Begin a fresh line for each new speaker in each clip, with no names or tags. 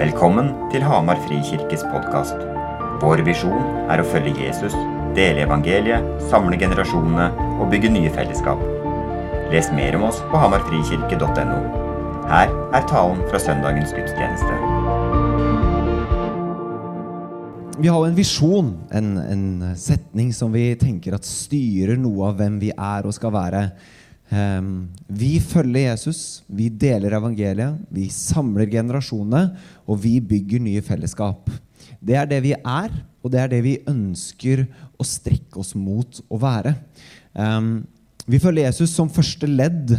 Velkommen til Hamar Frikirkes podkast. Vår visjon er å følge Jesus, dele evangeliet, samle generasjonene og bygge nye fellesskap. Les mer om oss på hamarfrikirke.no. Her er talen fra søndagens gudstjeneste.
Vi har en visjon, en, en setning som vi tenker at styrer noe av hvem vi er og skal være. Um, vi følger Jesus, vi deler evangeliet, vi samler generasjonene, og vi bygger nye fellesskap. Det er det vi er, og det er det vi ønsker å strekke oss mot å være. Um, vi følger Jesus som første ledd.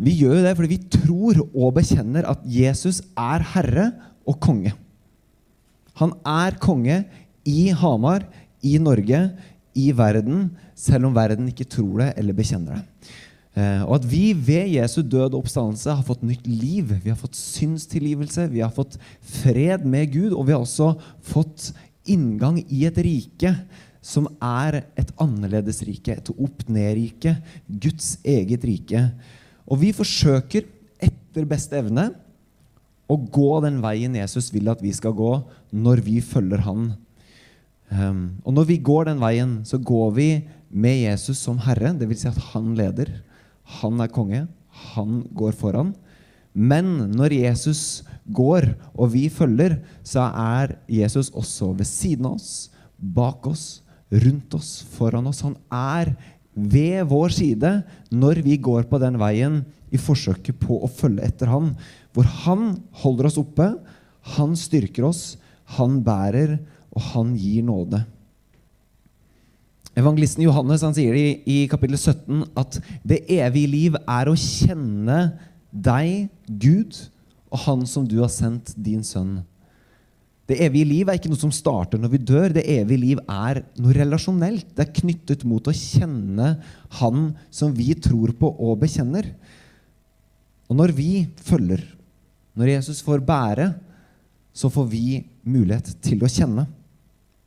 Vi gjør det fordi vi tror og bekjenner at Jesus er herre og konge. Han er konge i Hamar, i Norge, i verden, selv om verden ikke tror det eller bekjenner det. Eh, og at vi ved Jesu død og oppstandelse har fått nytt liv. Vi har fått synstilgivelse, vi har fått fred med Gud, og vi har også fått inngang i et rike som er et annerledes rike, et opp-ned-rike, Guds eget rike. Og vi forsøker etter beste evne å gå den veien Jesus vil at vi skal gå, når vi følger Han. Um, og når vi går den veien, så går vi med Jesus som Herre, dvs. Si at Han leder. Han er konge. Han går foran. Men når Jesus går, og vi følger, så er Jesus også ved siden av oss, bak oss, rundt oss, foran oss. Han er ved vår side når vi går på den veien i forsøket på å følge etter han, hvor han holder oss oppe, han styrker oss, han bærer, og han gir nåde. Evangelisten Johannes han sier i, i kapittel 17 at det evige liv er å kjenne deg, Gud, og Han som du har sendt, din sønn. Det evige liv er ikke noe som starter når vi dør. Det evige liv er noe relasjonelt. Det er knyttet mot å kjenne Han som vi tror på og bekjenner. Og når vi følger, når Jesus får bære, så får vi mulighet til å kjenne.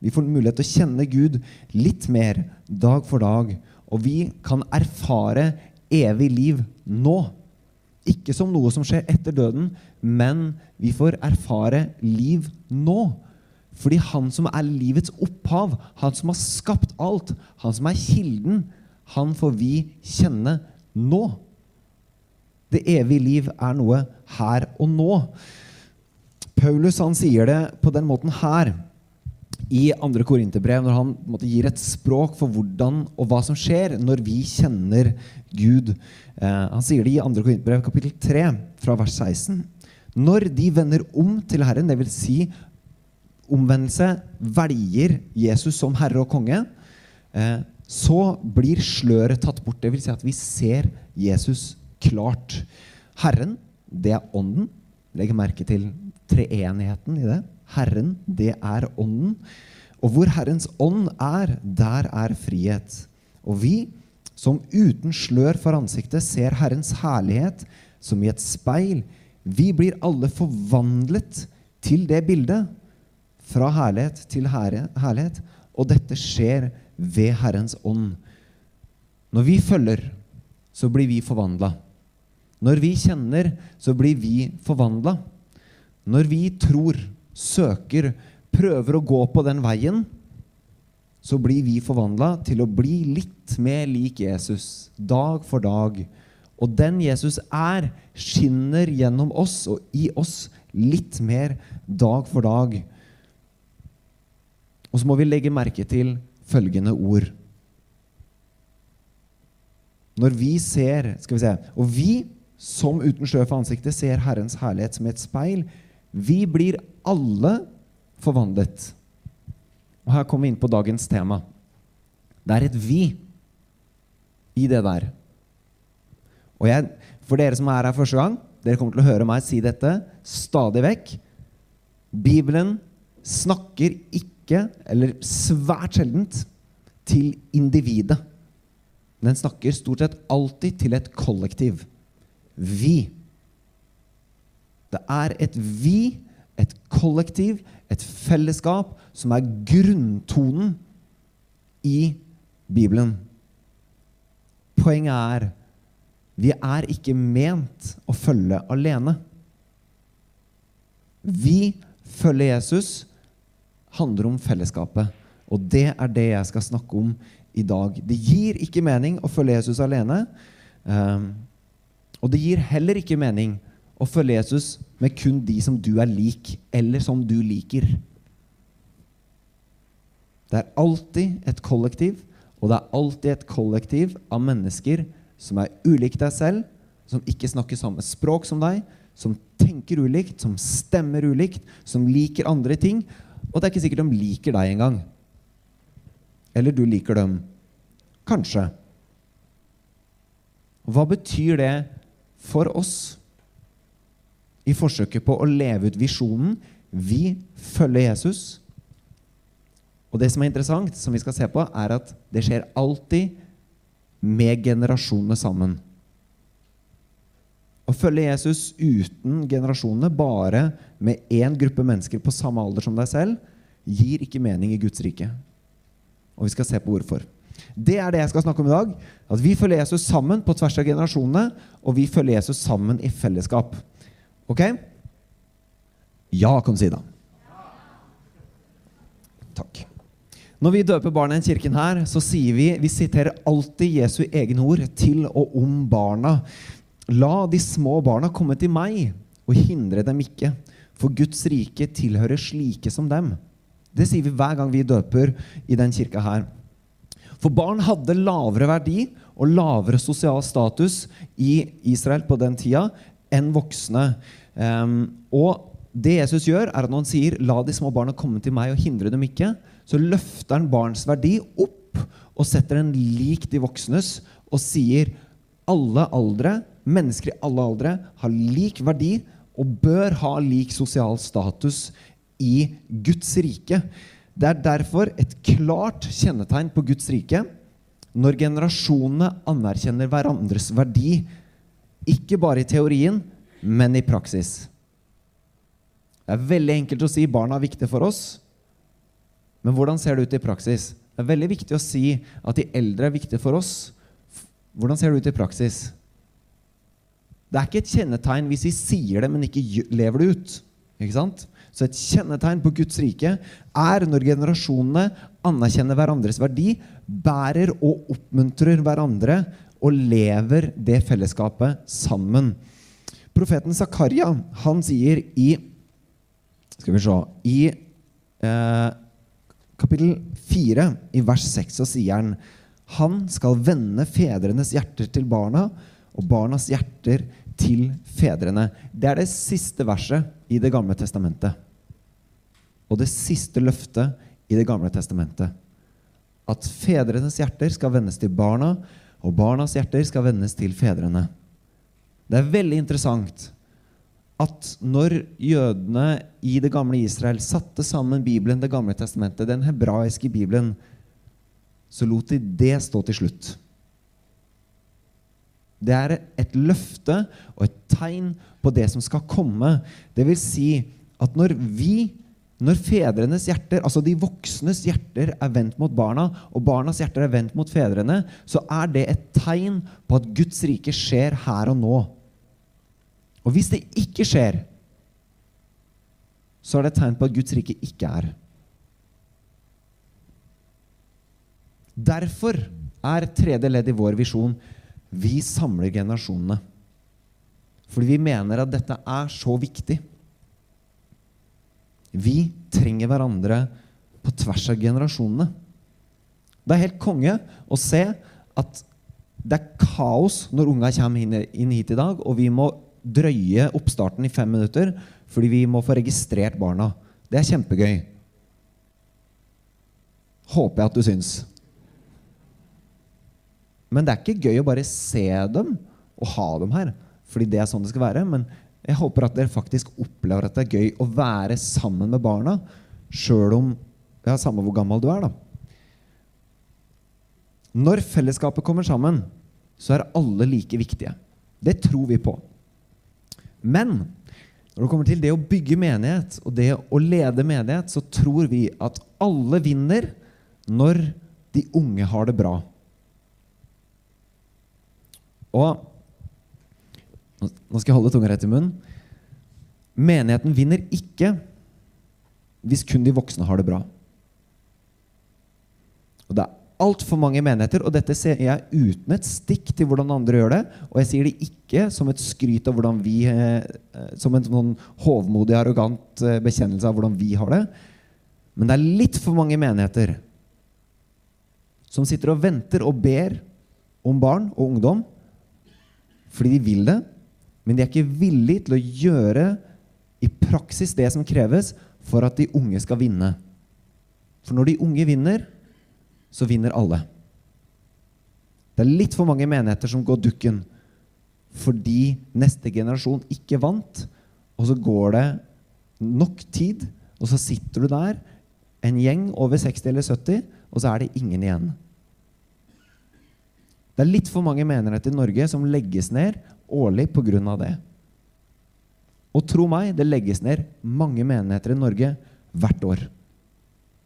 Vi får mulighet til å kjenne Gud litt mer dag for dag. Og vi kan erfare evig liv nå. Ikke som noe som skjer etter døden, men vi får erfare liv nå. Fordi han som er livets opphav, han som har skapt alt, han som er kilden, han får vi kjenne nå. Det evige liv er noe her og nå. Paulus han sier det på den måten her i andre Korinterbrev, når han måte, gir et språk for hvordan og hva som skjer når vi kjenner Gud. Eh, han sier det i andre Korinterbrev, kapittel 3, fra vers 16. Når de vender om til Herren, dvs. Si, omvendelse, velger Jesus som herre og konge, eh, så blir sløret tatt bort. Dvs. Si at vi ser Jesus klart. Herren, det er Ånden. Legg merke til treenigheten i det. Herren, det er Ånden. Og hvor Herrens ånd er, der er frihet. Og vi, som uten slør for ansiktet ser Herrens herlighet som i et speil, vi blir alle forvandlet til det bildet. Fra herlighet til herlighet. Og dette skjer ved Herrens ånd. Når vi følger, så blir vi forvandla. Når vi kjenner, så blir vi forvandla. Når vi tror, søker, prøver å gå på den veien, så blir vi forvandla til å bli litt mer lik Jesus dag for dag. Og den Jesus er, skinner gjennom oss og i oss litt mer dag for dag. Og så må vi legge merke til følgende ord. Når vi ser skal vi se, Og vi, som uten sjø for ansiktet, ser Herrens herlighet som et speil, vi blir alle forvandlet. Og Her kommer vi inn på dagens tema. Det er et vi i det der. Og jeg, For dere som er her første gang, dere kommer til å høre meg si dette stadig vekk. Bibelen snakker ikke, eller svært sjeldent, til individet. Den snakker stort sett alltid til et kollektiv. Vi. Det er et vi, et kollektiv, et fellesskap, som er grunntonen i Bibelen. Poenget er vi er ikke ment å følge alene. Vi følger Jesus handler om fellesskapet. Og det er det jeg skal snakke om i dag. Det gir ikke mening å følge Jesus alene. Um, og det gir heller ikke mening å følge Jesus med kun de som du er lik, eller som du liker. Det er alltid et kollektiv, og det er alltid et kollektiv av mennesker som er ulik deg selv, som ikke snakker samme språk som deg, som tenker ulikt, som stemmer ulikt, som liker andre ting. Og det er ikke sikkert de liker deg engang. Eller du liker dem. Kanskje. Hva betyr det for oss i forsøket på å leve ut visjonen? Vi følger Jesus. Og det som er interessant, som vi skal se på, er at det skjer alltid med generasjonene sammen. Å følge Jesus uten generasjonene, bare med én gruppe mennesker på samme alder som deg selv, gir ikke mening i Guds rike. Og vi skal se på hvorfor. Det er det jeg skal snakke om i dag. At vi følger Jesus sammen på tvers av generasjonene, og vi følger Jesus sammen i fellesskap. Ok? Ja, kan du si da. Takk. Når vi døper barna i kirken her, så sier vi vi siterer alltid Jesu egne ord til og om barna. La de små barna komme til meg, og hindre dem ikke, for Guds rike tilhører slike som dem. Det sier vi hver gang vi døper i den kirka her. For barn hadde lavere verdi og lavere sosial status i Israel på den tida enn voksne. Um, og det Jesus gjør, er at når han sier 'la de små barna komme til meg og hindre dem ikke', så løfter han barns verdi opp og setter den lik de voksnes og sier alle aldre, mennesker i alle aldre, har lik verdi og bør ha lik sosial status i Guds rike. Det er derfor et klart kjennetegn på Guds rike når generasjonene anerkjenner hverandres verdi, ikke bare i teorien, men i praksis. Det er veldig enkelt å si barna er viktige for oss, men hvordan ser det ut i praksis? Det er veldig viktig å si at de eldre er viktige for oss. Hvordan ser det ut i praksis? Det er ikke et kjennetegn hvis vi sier det, men ikke lever det ut. Ikke sant? Så et kjennetegn på Guds rike er når generasjonene anerkjenner hverandres verdi, bærer og oppmuntrer hverandre og lever det fellesskapet sammen. Profeten Zakaria han sier i Skal vi se I eh, kapittel 4, i vers 6, så sier han han skal vende fedrenes hjerter til barna og barnas hjerter til fedrene. Det er det siste verset i Det gamle testamentet. Og det siste løftet i Det gamle testamentet. At fedrenes hjerter skal vendes til barna, og barnas hjerter skal vendes til fedrene. Det er veldig interessant at når jødene i det gamle Israel satte sammen Bibelen, Det gamle testamentet, den hebraiske Bibelen, så lot de det stå til slutt. Det er et løfte og et tegn på det som skal komme. Det vil si at når vi, når fedrenes hjerter, altså de voksnes hjerter, er vendt mot barna, og barnas hjerter er vendt mot fedrene, så er det et tegn på at Guds rike skjer her og nå. Og hvis det ikke skjer, så er det et tegn på at Guds rike ikke er. Derfor er tredje ledd i vår visjon vi samler generasjonene. Fordi vi mener at dette er så viktig. Vi trenger hverandre på tvers av generasjonene. Det er helt konge å se at det er kaos når unga kommer inn hit i dag, og vi må drøye oppstarten i fem minutter fordi vi må få registrert barna. Det er kjempegøy. Håper jeg at du syns. Men det er ikke gøy å bare se dem og ha dem her. Fordi det er sånn det skal være. Men jeg håper at dere faktisk opplever at det er gøy å være sammen med barna. Sjøl om ja, Samme hvor gammel du er, da. Når fellesskapet kommer sammen, så er alle like viktige. Det tror vi på. Men når det kommer til det å bygge menighet og det å lede menighet, så tror vi at alle vinner når de unge har det bra. Og Nå skal jeg holde tunga rett i munnen. Menigheten vinner ikke hvis kun de voksne har det bra. Og Det er altfor mange menigheter, og dette ser jeg uten et stikk til hvordan andre gjør det. Og jeg sier det ikke som et skryt av hvordan vi eh, Som en sånn hovmodig, arrogant eh, bekjennelse av hvordan vi har det. Men det er litt for mange menigheter som sitter og venter og ber om barn og ungdom fordi de vil det, men de er ikke villige til å gjøre i praksis det som kreves for at de unge skal vinne. For når de unge vinner, så vinner alle. Det er litt for mange menigheter som går dukken fordi neste generasjon ikke vant, og så går det nok tid, og så sitter du der, en gjeng over 60 eller 70, og så er det ingen igjen. Det er litt for mange menigheter i Norge som legges ned årlig pga. det. Og tro meg, det legges ned mange menigheter i Norge hvert år.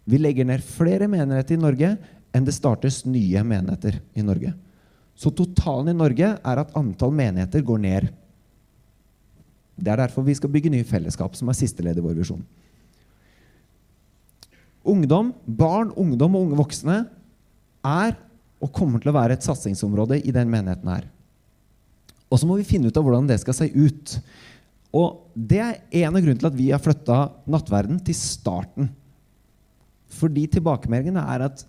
Vi legger ned flere menigheter i Norge enn det startes nye menigheter i Norge. Så totalen i Norge er at antall menigheter går ned. Det er derfor vi skal bygge nye fellesskap, som er siste ledd i vår visjon. Ungdom, barn, ungdom og unge voksne er og kommer til å være et satsingsområde i den menigheten her. Og så må vi finne ut av hvordan det skal se ut. Og det er en av grunnene til at vi har flytta nattverden til starten. Fordi tilbakemeldingene er at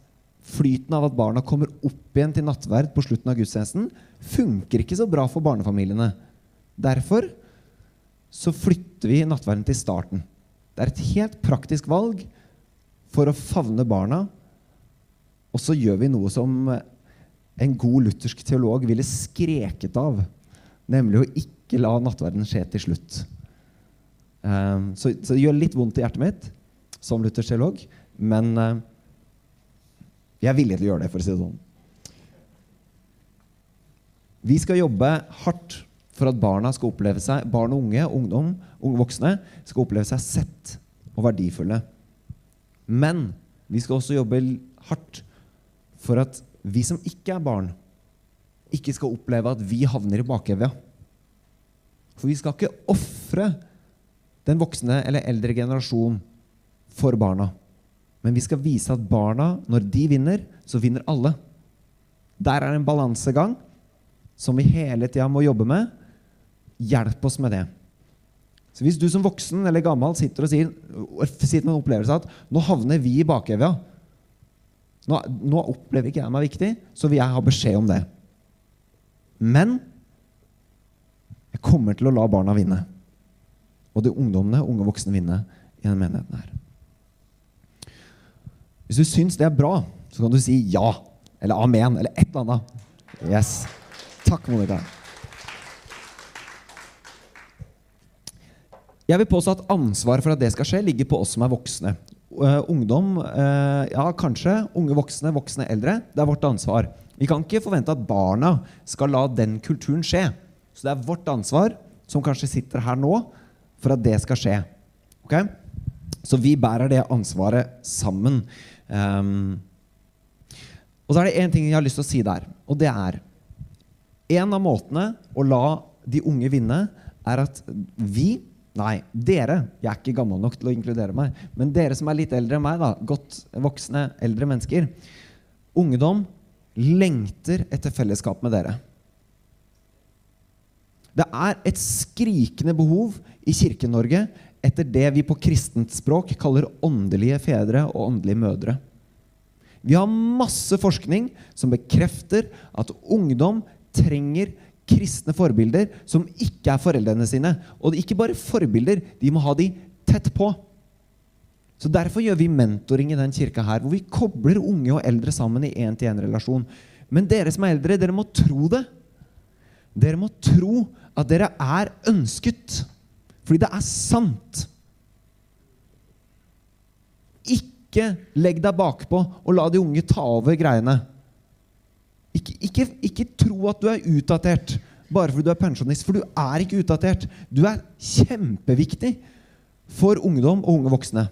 flyten av at barna kommer opp igjen til nattverd på slutten av gudstjenesten, funker ikke så bra for barnefamiliene. Derfor så flytter vi nattverden til starten. Det er et helt praktisk valg for å favne barna og så gjør vi noe som en god luthersk teolog ville skreket av. Nemlig å ikke la nattverden skje til slutt. Um, så, så, det gjør litt vondt i hjertet mitt som luthersk teolog, men uh, jeg er villig til å gjøre det, for å si det sånn. Vi skal jobbe hardt for at barna skal oppleve seg, barn og unge, ungdom, unge voksne skal oppleve seg sett og verdifulle. Men vi skal også jobbe hardt for at vi som ikke er barn, ikke skal oppleve at vi havner i bakevja. For vi skal ikke ofre den voksne eller eldre generasjon for barna. Men vi skal vise at barna, når de vinner, så vinner alle. Der er en balansegang som vi hele tida må jobbe med. Hjelp oss med det. Så Hvis du som voksen eller gammel sitter og sier, sitter med en opplevelse at nå havner vi i bakevja, nå, nå, opplever ikke jeg meg viktig, så vil jeg ha beskjed om det. Men jeg kommer til å la barna vinne. Og de ungdommene, unge voksne, vinne i denne menigheten her. Hvis du syns det er bra, så kan du si ja. Eller amen. Eller et eller annet. Yes. Takk, Monica. Jeg vil påstå at ansvaret for at det skal skje, ligger på oss som er voksne. Uh, ungdom, uh, ja kanskje, unge voksne, voksne eldre. Det er vårt ansvar. Vi kan ikke forvente at barna skal la den kulturen skje. Så det er vårt ansvar, som kanskje sitter her nå, for at det skal skje. Okay? Så vi bærer det ansvaret sammen. Um, og så er det én ting jeg har lyst til å si der, og det er En av måtene å la de unge vinne, er at vi Nei, dere. Jeg er ikke gammel nok til å inkludere meg. Men dere som er litt eldre enn meg, da, godt voksne, eldre mennesker. Ungdom lengter etter fellesskap med dere. Det er et skrikende behov i Kirke-Norge etter det vi på kristent språk kaller åndelige fedre og åndelige mødre. Vi har masse forskning som bekrefter at ungdom trenger kristne forbilder som ikke er foreldrene sine. Og ikke bare forbilder, de må ha de tett på. Så Derfor gjør vi mentoring i den kirka her, hvor vi kobler unge og eldre sammen i én-til-én-relasjon. Men dere som er eldre, dere må tro det. Dere må tro at dere er ønsket. Fordi det er sant. Ikke legg deg bakpå og la de unge ta over greiene. Ikke, ikke, ikke, tro at du er utdatert bare fordi du er pensjonist, for du er ikke utdatert. Du er kjempeviktig for ungdom og unge voksne.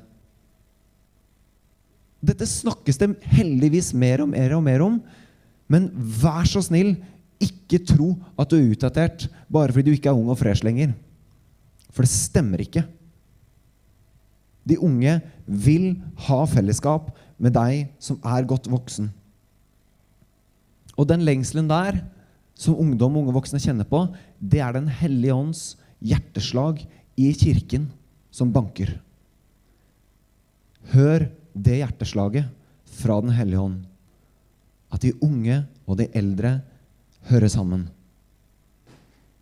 Dette snakkes det heldigvis mer og mer og mer om, men vær så snill, ikke tro at du er utdatert bare fordi du ikke er ung og fresh lenger. For det stemmer ikke. De unge vil ha fellesskap med deg som er godt voksen. Og den lengselen der, som ungdom og unge voksne kjenner på, det er Den hellige ånds hjerteslag i kirken som banker. Hør det hjerteslaget fra Den hellige ånd. At de unge og de eldre hører sammen.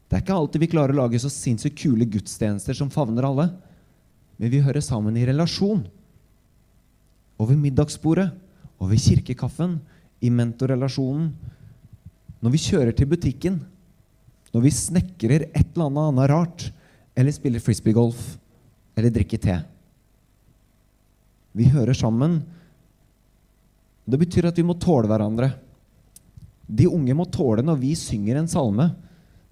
Det er ikke alltid vi klarer å lage så sinnssykt kule gudstjenester som favner alle. Men vi hører sammen i relasjon. Over middagsbordet, over kirkekaffen, i mentorrelasjonen. Når vi kjører til butikken, når vi snekrer et eller annet annet rart, eller spiller frisbeegolf, eller drikker te. Vi hører sammen. Det betyr at vi må tåle hverandre. De unge må tåle når vi synger en salme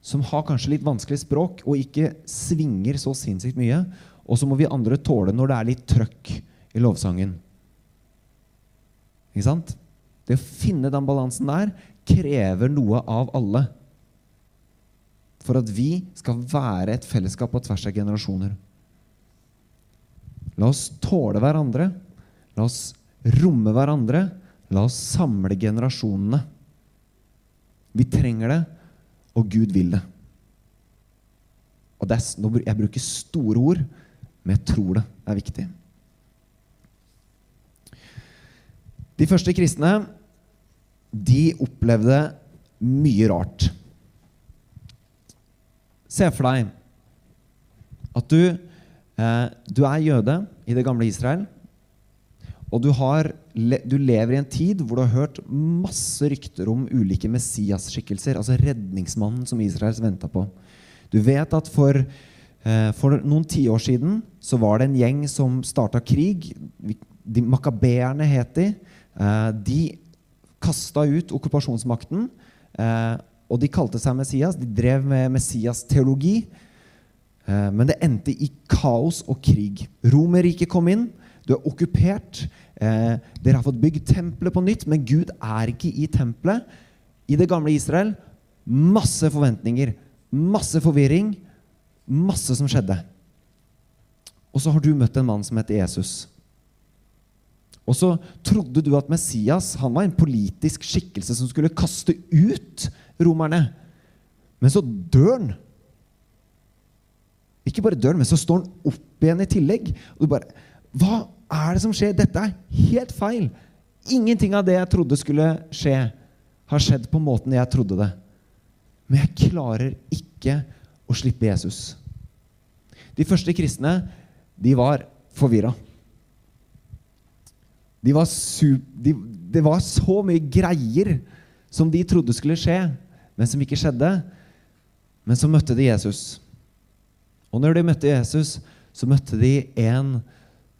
som har kanskje litt vanskelig språk og ikke svinger så sinnssykt mye. Og så må vi andre tåle når det er litt trøkk i lovsangen. Ikke sant? Det å finne den balansen der krever noe av alle. For at vi skal være et fellesskap på tvers av generasjoner. La oss tåle hverandre. La oss romme hverandre. La oss samle generasjonene. Vi trenger det, og Gud vil det. Og det er, Jeg bruker store ord, men jeg tror det er viktig. De første kristne de opplevde mye rart. Se for deg at du, eh, du er jøde i det gamle Israel. Og du, har, du, lever i en tid hvor du har hørt masse rykter om ulike Messias-skikkelser. Altså redningsmannen som Israels venta på. Du vet at for, eh, for noen tiår siden så var det en gjeng som starta krig. De Makabeerne het de. Eh, de kasta ut okkupasjonsmakten. Eh, og de kalte seg Messias. De drev med Messias-teologi. Eh, men det endte i kaos og krig. Romerriket kom inn. Du er okkupert. Eh, dere har fått bygd tempelet på nytt, men Gud er ikke i tempelet. I det gamle Israel masse forventninger, masse forvirring, masse som skjedde. Og så har du møtt en mann som heter Jesus. Og så trodde du at Messias han var en politisk skikkelse som skulle kaste ut romerne. Men så dør han. Ikke bare dør han, men så står han opp igjen i tillegg. Og du bare Hva er det som skjer? Dette er helt feil. Ingenting av det jeg trodde skulle skje, har skjedd på måten jeg trodde det. Men jeg klarer ikke å slippe Jesus. De første kristne de var forvirra. De var de, det var så mye greier som de trodde skulle skje, men som ikke skjedde. Men så møtte de Jesus. Og når de møtte Jesus, så møtte de en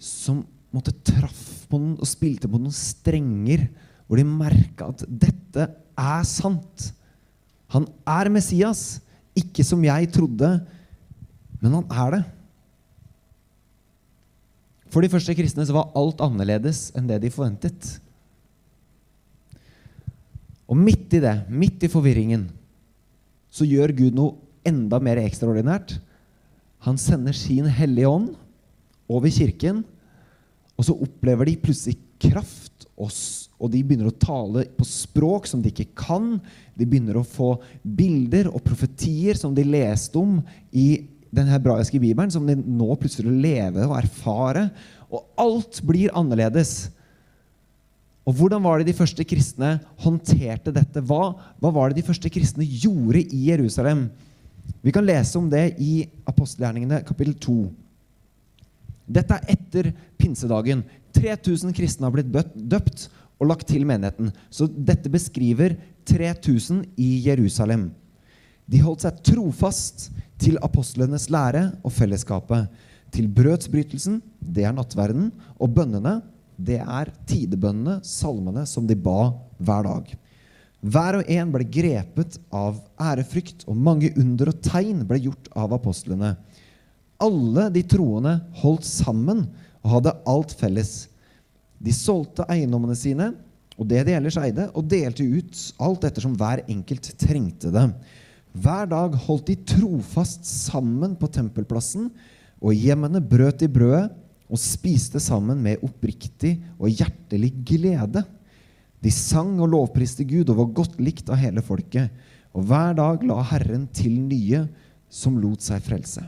som måtte traff på noen og spilte på noen strenger, hvor de merka at dette er sant. Han er Messias. Ikke som jeg trodde, men han er det. For de første kristne så var alt annerledes enn det de forventet. Og midt i det, midt i forvirringen, så gjør Gud noe enda mer ekstraordinært. Han sender sin Hellige Ånd over kirken og så opplever de plutselig kraft, og, de begynner å tale på språk som de ikke kan. De begynner å få bilder og profetier som de leste om i den hebraiske bibelen, som de nå plutselig lever og erfare. Og alt blir annerledes. Og Hvordan var det de første kristne håndterte dette? Hva, hva var det de første kristne gjorde i Jerusalem? Vi kan lese om det i apostelgjerningene kapittel 2. Dette er etter pinsedagen. 3000 kristne har blitt døpt og lagt til menigheten. Så dette beskriver 3000 i Jerusalem. De holdt seg trofast til apostlenes lære og fellesskapet. Til brødsbrytelsen, det er nattverden, og bønnene, det er tidebønnene, salmene, som de ba hver dag. Hver og en ble grepet av ærefrykt, og mange under og tegn ble gjort av apostlene alle de troende holdt sammen og hadde alt felles. De solgte eiendommene sine og det de ellers eide, og delte ut alt ettersom hver enkelt trengte det. Hver dag holdt de trofast sammen på tempelplassen, og hjemmene brøt i brødet og spiste sammen med oppriktig og hjertelig glede. De sang og lovpriste Gud og var godt likt av hele folket. Og hver dag la Herren til nye som lot seg frelse.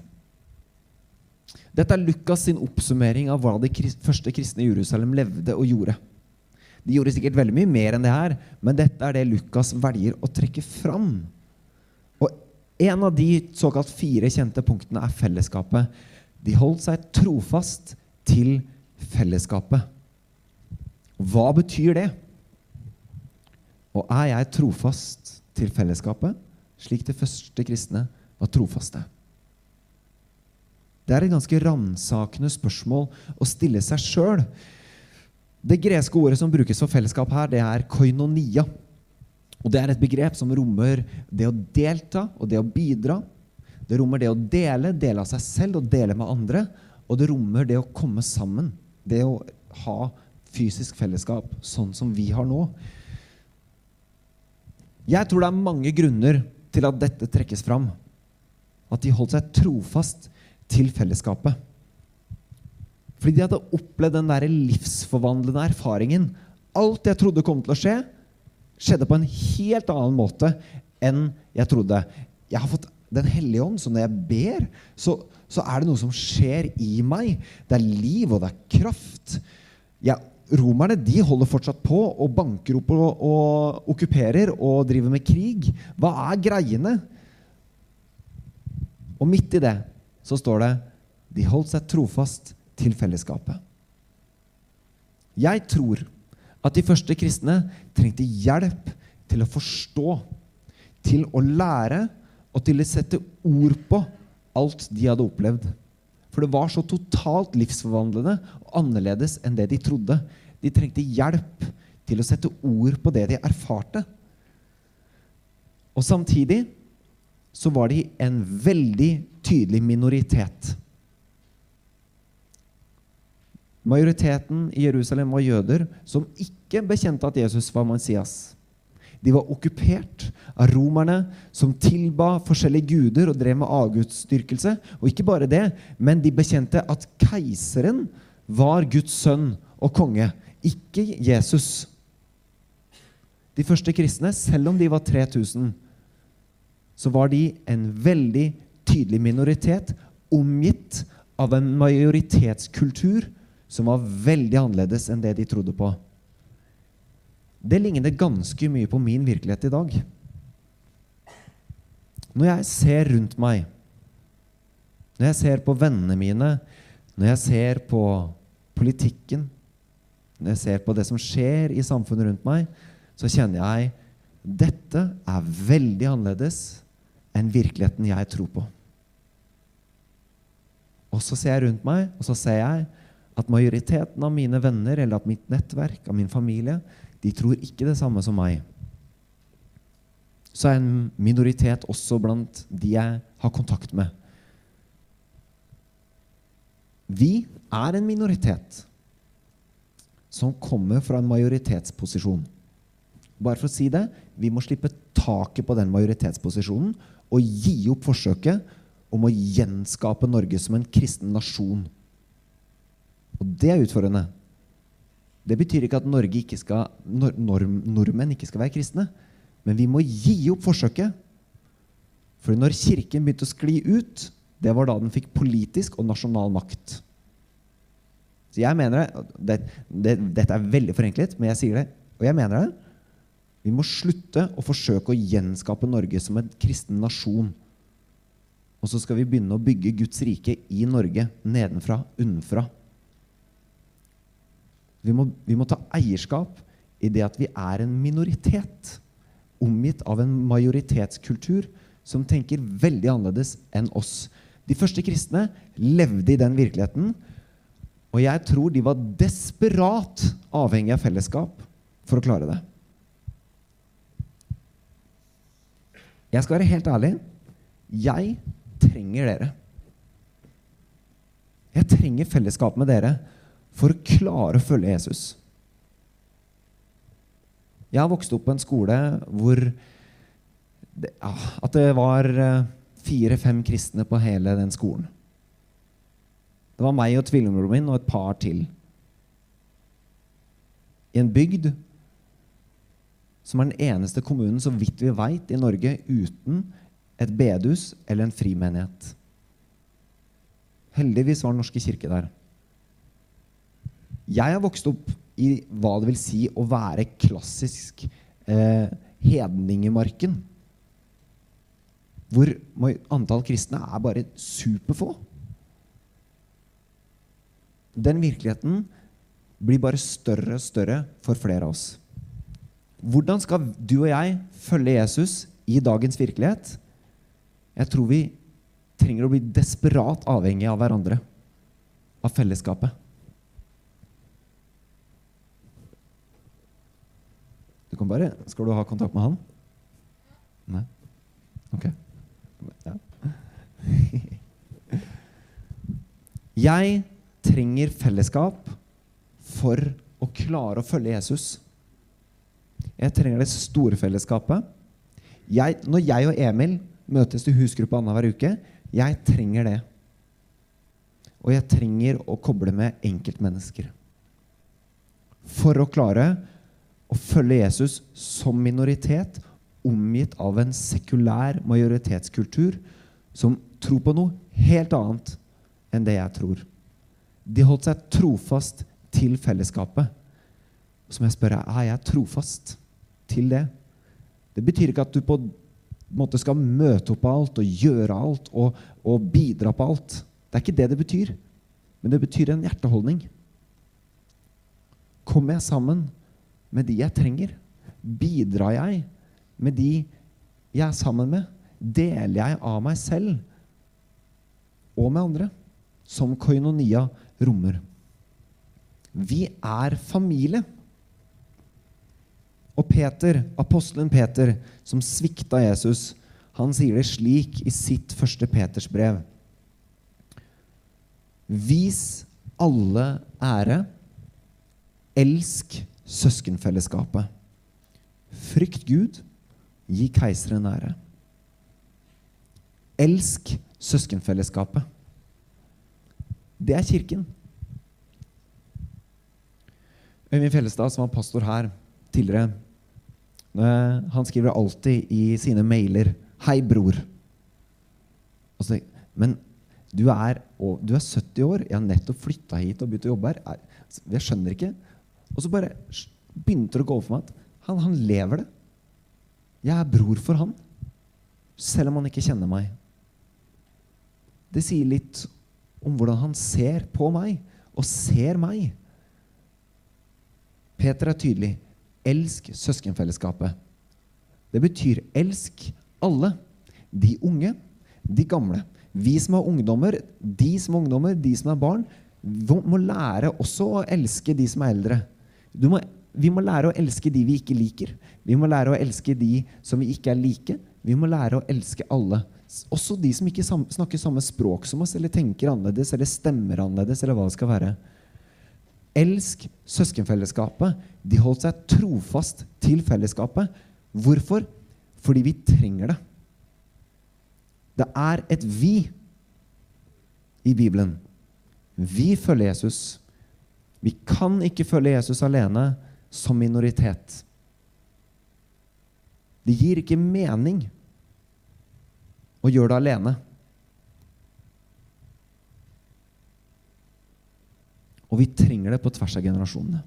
Dette er Lukas sin oppsummering av hva de første kristne i Jerusalem levde og gjorde. De gjorde sikkert veldig mye mer enn det her, men dette er det Lukas velger å trekke fram. En av de såkalt fire kjente punktene er fellesskapet. De holdt seg trofast til fellesskapet. Hva betyr det? Og er jeg trofast til fellesskapet, slik de første kristne var trofaste? Det er et ganske ransakende spørsmål å stille seg sjøl. Det greske ordet som brukes for fellesskap her, det er koinonia. Og Det er et begrep som rommer det å delta og det å bidra. Det rommer det å dele, dele av seg selv og dele med andre. Og det rommer det å komme sammen. Det å ha fysisk fellesskap, sånn som vi har nå. Jeg tror det er mange grunner til at dette trekkes fram. At de holdt seg trofast til fellesskapet. Fordi de hadde opplevd den der livsforvandlende erfaringen. Alt jeg trodde kom til å skje, skjedde på en helt annen måte enn jeg trodde. Jeg har fått Den hellige ånd, så når jeg ber, så, så, er det noe som skjer i meg. Det er liv, og det er kraft. Jeg romerne de holder fortsatt på og banker opp og, og okkuperer og driver med krig. Hva er greiene? Og midt i det så står det de holdt seg trofast til fellesskapet. Jeg tror at de første kristne trengte hjelp til å forstå, til å lære og til å sette ord på alt de hadde opplevd. For det var så totalt livsforvandlende og annerledes enn det de trodde. De trengte hjelp til å sette ord på det de erfarte. Og samtidig så var de en veldig tydelig minoritet. Majoriteten i Jerusalem var jøder som ikke bekjente at Jesus var Messias. De var okkupert av romerne som tilba forskjellige guder og drev med avgudsdyrkelse. Og ikke bare det, men de bekjente at keiseren var Guds sønn og konge, ikke Jesus. De første kristne, selv om de var 3000, så var de en veldig tydelig minoritet, omgitt av en majoritetskultur som var veldig annerledes enn det de trodde på. Det ligner ganske mye på min virkelighet i dag. Når jeg ser rundt meg, når jeg ser på vennene mine, når jeg ser på politikken, når jeg ser på det som skjer i samfunnet rundt meg, så kjenner jeg dette er veldig annerledes enn virkeligheten jeg tror på. Og så ser jeg rundt meg, og så ser jeg at majoriteten av mine venner eller at mitt nettverk, av min familie, de tror ikke det samme som meg. Så er en minoritet også blant de jeg har kontakt med. Vi er en minoritet som kommer fra en majoritetsposisjon. Bare for å si det vi må slippe taket på den majoritetsposisjonen og gi opp forsøket om å gjenskape Norge som en kristen nasjon. Og det er utfordrende. Det betyr ikke at ikke skal, norm, nordmenn ikke skal være kristne. Men vi må gi opp forsøket. For når Kirken begynte å skli ut, det var da den fikk politisk og nasjonal makt. Så jeg mener det, det, Dette er veldig forenklet, men jeg sier det. Og jeg mener det. Vi må slutte å forsøke å gjenskape Norge som en kristen nasjon. Og så skal vi begynne å bygge Guds rike i Norge nedenfra, unnenfra. Vi må, vi må ta eierskap i det at vi er en minoritet, omgitt av en majoritetskultur som tenker veldig annerledes enn oss. De første kristne levde i den virkeligheten. Og jeg tror de var desperat avhengig av fellesskap for å klare det. Jeg skal være helt ærlig. Jeg trenger dere. Jeg trenger fellesskap med dere for å klare å følge Jesus. Jeg har vokst opp på en skole hvor det, at det var eh, fire-fem kristne på hele den skolen. Det var meg og tvillingbroren min og et par til. I en bygd som er den eneste kommunen, så vidt vi veit, i Norge uten et bedehus eller en frimenighet. Heldigvis var Den norske kirke der. Jeg har vokst opp i hva det vil si å være klassisk eh, hedningemarken. Hvor antall kristne er bare superfå. Den virkeligheten blir bare større og større for flere av oss. Hvordan skal du og jeg følge Jesus i dagens virkelighet? Jeg tror vi trenger å bli desperat avhengig av hverandre, av fellesskapet. Du kan bare Skal du ha kontakt med han? Nei? Ok. Ja. Jeg trenger fellesskap for å klare å følge Jesus. Jeg trenger det store fellesskapet. Jeg, når jeg og Emil møtes til husgruppe annenhver uke, jeg trenger det. Og jeg trenger å koble med enkeltmennesker. For å klare å følge Jesus som minoritet, omgitt av en sekulær majoritetskultur som tror på noe helt annet enn det jeg tror. De holdt seg trofast til fellesskapet. Så må jeg spørre er jeg trofast til det. Det betyr ikke at du på en måte skal møte opp på alt og gjøre alt og, og bidra på alt. Det er ikke det det betyr. Men det betyr en hjerteholdning. Kommer jeg sammen med de jeg trenger? Bidrar jeg med de jeg er sammen med? Deler jeg av meg selv og med andre? Som koinonia rommer. Vi er familie. Og Peter, apostelen Peter, som svikta Jesus, han sier det slik i sitt første Peters brev. Vis alle ære. Elsk søskenfellesskapet. Frykt Gud. Gi keiseren ære. Elsk søskenfellesskapet. Det er Kirken. Øyvind Fjellestad, som var pastor her tidligere, eh, han skriver alltid i sine mailer 'Hei, bror'. Altså, men du er, du er, 70 år, jeg har nettopp flytta hit og begynt å jobbe her. Jeg skjønner ikke. Og så bare begynte det å gå opp for meg at han, han lever det. Jeg er bror for han, selv om han ikke kjenner meg. Det sier litt om hvordan han ser på meg, og ser meg. Peter er tydelig. Elsk søskenfellesskapet. Det betyr elsk alle. De unge, de gamle. Vi som har ungdommer, de som har ungdommer, de som er barn, må lære også å elske de som er eldre. Må, vi må lære å elske de vi ikke liker. Vi må lære å elske de som vi ikke er like. Vi må lære å elske alle. Også de som ikke snakker samme språk som oss, eller tenker annerledes, eller stemmer annerledes, eller hva det skal være. Elsk søskenfellesskapet. De holdt seg trofast til fellesskapet. Hvorfor? Fordi vi trenger det. Det er et vi i Bibelen. Vi følger Jesus. Vi kan ikke følge Jesus alene som minoritet. Det gir ikke mening å gjøre det alene. Og vi trenger det på tvers av generasjonene.